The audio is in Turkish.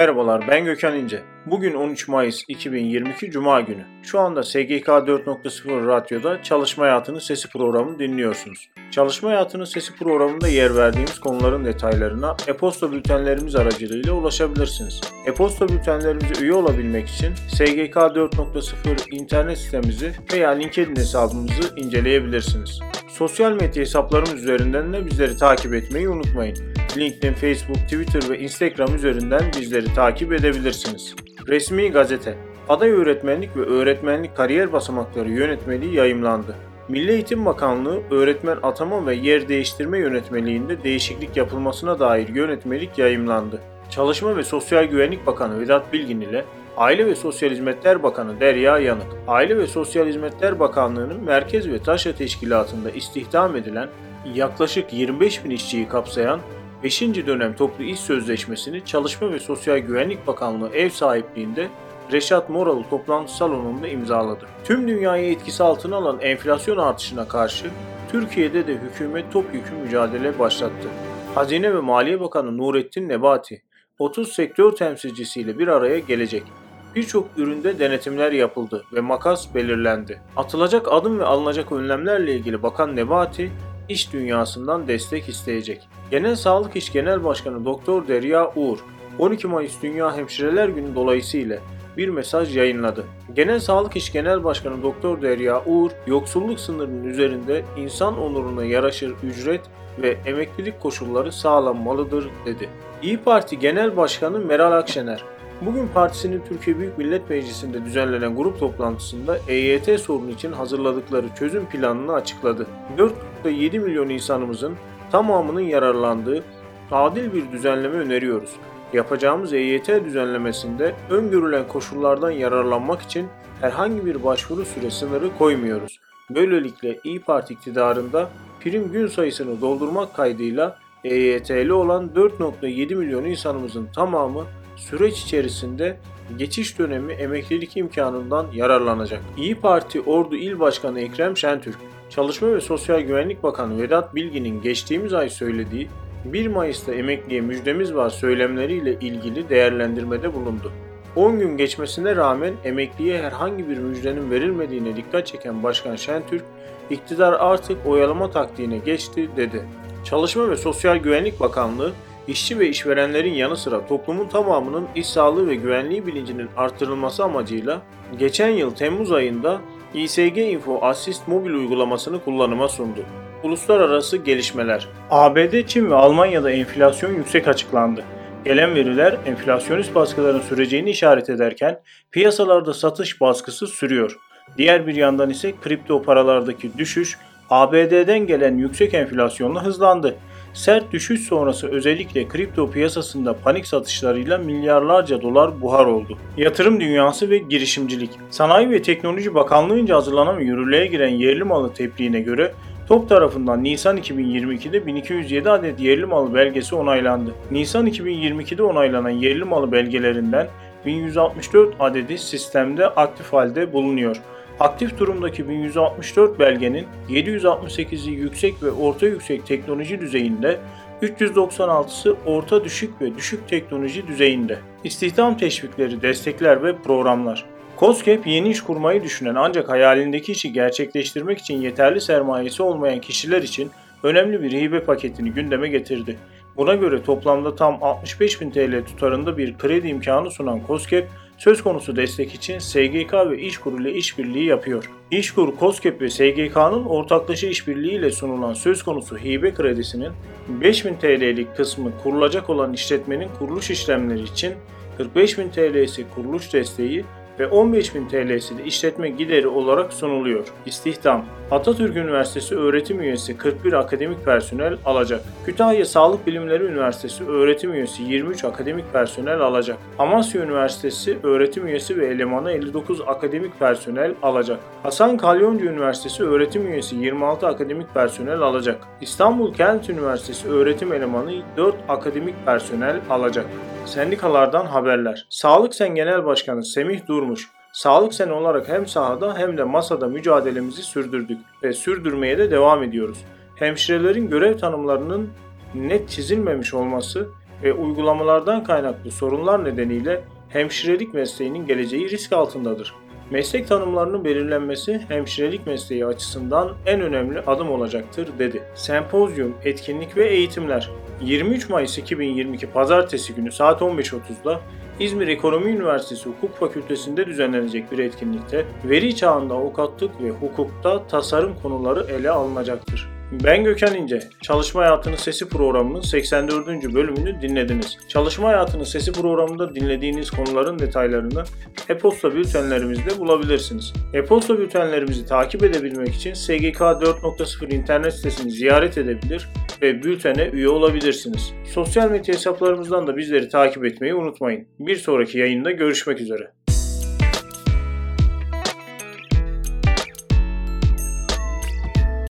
Merhabalar ben Gökhan İnce. Bugün 13 Mayıs 2022 Cuma günü. Şu anda SGK 4.0 Radyo'da Çalışma Hayatının Sesi programını dinliyorsunuz. Çalışma Hayatının Sesi programında yer verdiğimiz konuların detaylarına e-posta bültenlerimiz aracılığıyla ulaşabilirsiniz. E-posta bültenlerimize üye olabilmek için SGK 4.0 internet sitemizi veya LinkedIn hesabımızı inceleyebilirsiniz. Sosyal medya hesaplarımız üzerinden de bizleri takip etmeyi unutmayın. LinkedIn, Facebook, Twitter ve Instagram üzerinden bizleri takip edebilirsiniz. Resmi Gazete Aday Öğretmenlik ve Öğretmenlik Kariyer Basamakları Yönetmeliği yayımlandı. Milli Eğitim Bakanlığı öğretmen atama ve yer değiştirme yönetmeliğinde değişiklik yapılmasına dair yönetmelik yayımlandı. Çalışma ve Sosyal Güvenlik Bakanı Vedat Bilgin ile Aile ve Sosyal Hizmetler Bakanı Derya Yanık, Aile ve Sosyal Hizmetler Bakanlığı'nın Merkez ve Taşra Teşkilatı'nda istihdam edilen yaklaşık 25 bin işçiyi kapsayan 5. dönem toplu iş sözleşmesini Çalışma ve Sosyal Güvenlik Bakanlığı ev sahipliğinde Reşat Moralı toplantı salonunda imzaladı. Tüm dünyayı etkisi altına alan enflasyon artışına karşı Türkiye'de de hükümet topyekun mücadele başlattı. Hazine ve Maliye Bakanı Nurettin Nebati 30 sektör temsilcisiyle bir araya gelecek. Birçok üründe denetimler yapıldı ve makas belirlendi. Atılacak adım ve alınacak önlemlerle ilgili Bakan Nebati, iş dünyasından destek isteyecek. Genel Sağlık İş Genel Başkanı Doktor Derya Uğur, 12 Mayıs Dünya Hemşireler Günü dolayısıyla bir mesaj yayınladı. Genel Sağlık İş Genel Başkanı Doktor Derya Uğur, yoksulluk sınırının üzerinde insan onuruna yaraşır ücret ve emeklilik koşulları sağlanmalıdır dedi. İyi Parti Genel Başkanı Meral Akşener, Bugün partisinin Türkiye Büyük Millet Meclisi'nde düzenlenen grup toplantısında EYT sorunu için hazırladıkları çözüm planını açıkladı. 4.7 milyon insanımızın tamamının yararlandığı adil bir düzenleme öneriyoruz. Yapacağımız EYT düzenlemesinde öngörülen koşullardan yararlanmak için herhangi bir başvuru süre sınırı koymuyoruz. Böylelikle İyi Parti iktidarında prim gün sayısını doldurmak kaydıyla EYT'li olan 4.7 milyon insanımızın tamamı süreç içerisinde geçiş dönemi emeklilik imkanından yararlanacak. İyi Parti Ordu İl Başkanı Ekrem Şentürk, Çalışma ve Sosyal Güvenlik Bakanı Vedat Bilgin'in geçtiğimiz ay söylediği 1 Mayıs'ta emekliye müjdemiz var söylemleriyle ilgili değerlendirmede bulundu. 10 gün geçmesine rağmen emekliye herhangi bir müjdenin verilmediğine dikkat çeken Başkan Şentürk, iktidar artık oyalama taktiğine geçti dedi. Çalışma ve Sosyal Güvenlik Bakanlığı işçi ve işverenlerin yanı sıra toplumun tamamının iş sağlığı ve güvenliği bilincinin artırılması amacıyla geçen yıl Temmuz ayında İSG Info Assist mobil uygulamasını kullanıma sundu. Uluslararası gelişmeler ABD, Çin ve Almanya'da enflasyon yüksek açıklandı. Gelen veriler enflasyonist baskıların süreceğini işaret ederken piyasalarda satış baskısı sürüyor. Diğer bir yandan ise kripto paralardaki düşüş ABD'den gelen yüksek enflasyonla hızlandı. Sert düşüş sonrası özellikle kripto piyasasında panik satışlarıyla milyarlarca dolar buhar oldu. Yatırım dünyası ve girişimcilik. Sanayi ve Teknoloji Bakanlığı'nca hazırlanan ve yürürlüğe giren yerli malı tebliğine göre TOP tarafından Nisan 2022'de 1207 adet yerli malı belgesi onaylandı. Nisan 2022'de onaylanan yerli malı belgelerinden 1164 adedi sistemde aktif halde bulunuyor. Aktif durumdaki 1164 belgenin 768'i yüksek ve orta yüksek teknoloji düzeyinde, 396'sı orta düşük ve düşük teknoloji düzeyinde. İstihdam teşvikleri, destekler ve programlar. COSGAP yeni iş kurmayı düşünen ancak hayalindeki işi gerçekleştirmek için yeterli sermayesi olmayan kişiler için önemli bir hibe paketini gündeme getirdi. Buna göre toplamda tam 65.000 TL tutarında bir kredi imkanı sunan COSGAP, söz konusu destek için SGK ve İşkur ile işbirliği yapıyor. İşkur, COSGAP ve SGK'nın ortaklaşa işbirliği ile sunulan söz konusu hibe kredisinin 5000 TL'lik kısmı kurulacak olan işletmenin kuruluş işlemleri için 45.000 TL'si kuruluş desteği ve 15.000 TL'si de işletme gideri olarak sunuluyor. İstihdam Atatürk Üniversitesi öğretim üyesi 41 akademik personel alacak. Kütahya Sağlık Bilimleri Üniversitesi öğretim üyesi 23 akademik personel alacak. Amasya Üniversitesi öğretim üyesi ve elemanı 59 akademik personel alacak. Hasan Kalyoncu Üniversitesi öğretim üyesi 26 akademik personel alacak. İstanbul Kent Üniversitesi öğretim elemanı 4 akademik personel alacak. Sendikalardan haberler. Sağlık Sen Genel Başkanı Semih Durmuş, Sağlık Sen olarak hem sahada hem de masada mücadelemizi sürdürdük ve sürdürmeye de devam ediyoruz. Hemşirelerin görev tanımlarının net çizilmemiş olması ve uygulamalardan kaynaklı sorunlar nedeniyle hemşirelik mesleğinin geleceği risk altındadır. Meslek tanımlarının belirlenmesi hemşirelik mesleği açısından en önemli adım olacaktır dedi. Sempozyum, etkinlik ve eğitimler 23 Mayıs 2022 Pazartesi günü saat 15.30'da İzmir Ekonomi Üniversitesi Hukuk Fakültesi'nde düzenlenecek bir etkinlikte veri çağında avukatlık ve hukukta tasarım konuları ele alınacaktır. Ben Gökhan İnce. Çalışma Hayatının Sesi programının 84. bölümünü dinlediniz. Çalışma Hayatının Sesi programında dinlediğiniz konuların detaylarını e-posta bültenlerimizde bulabilirsiniz. E-posta bültenlerimizi takip edebilmek için SGK 4.0 internet sitesini ziyaret edebilir ve bültene üye olabilirsiniz. Sosyal medya hesaplarımızdan da bizleri takip etmeyi unutmayın. Bir sonraki yayında görüşmek üzere.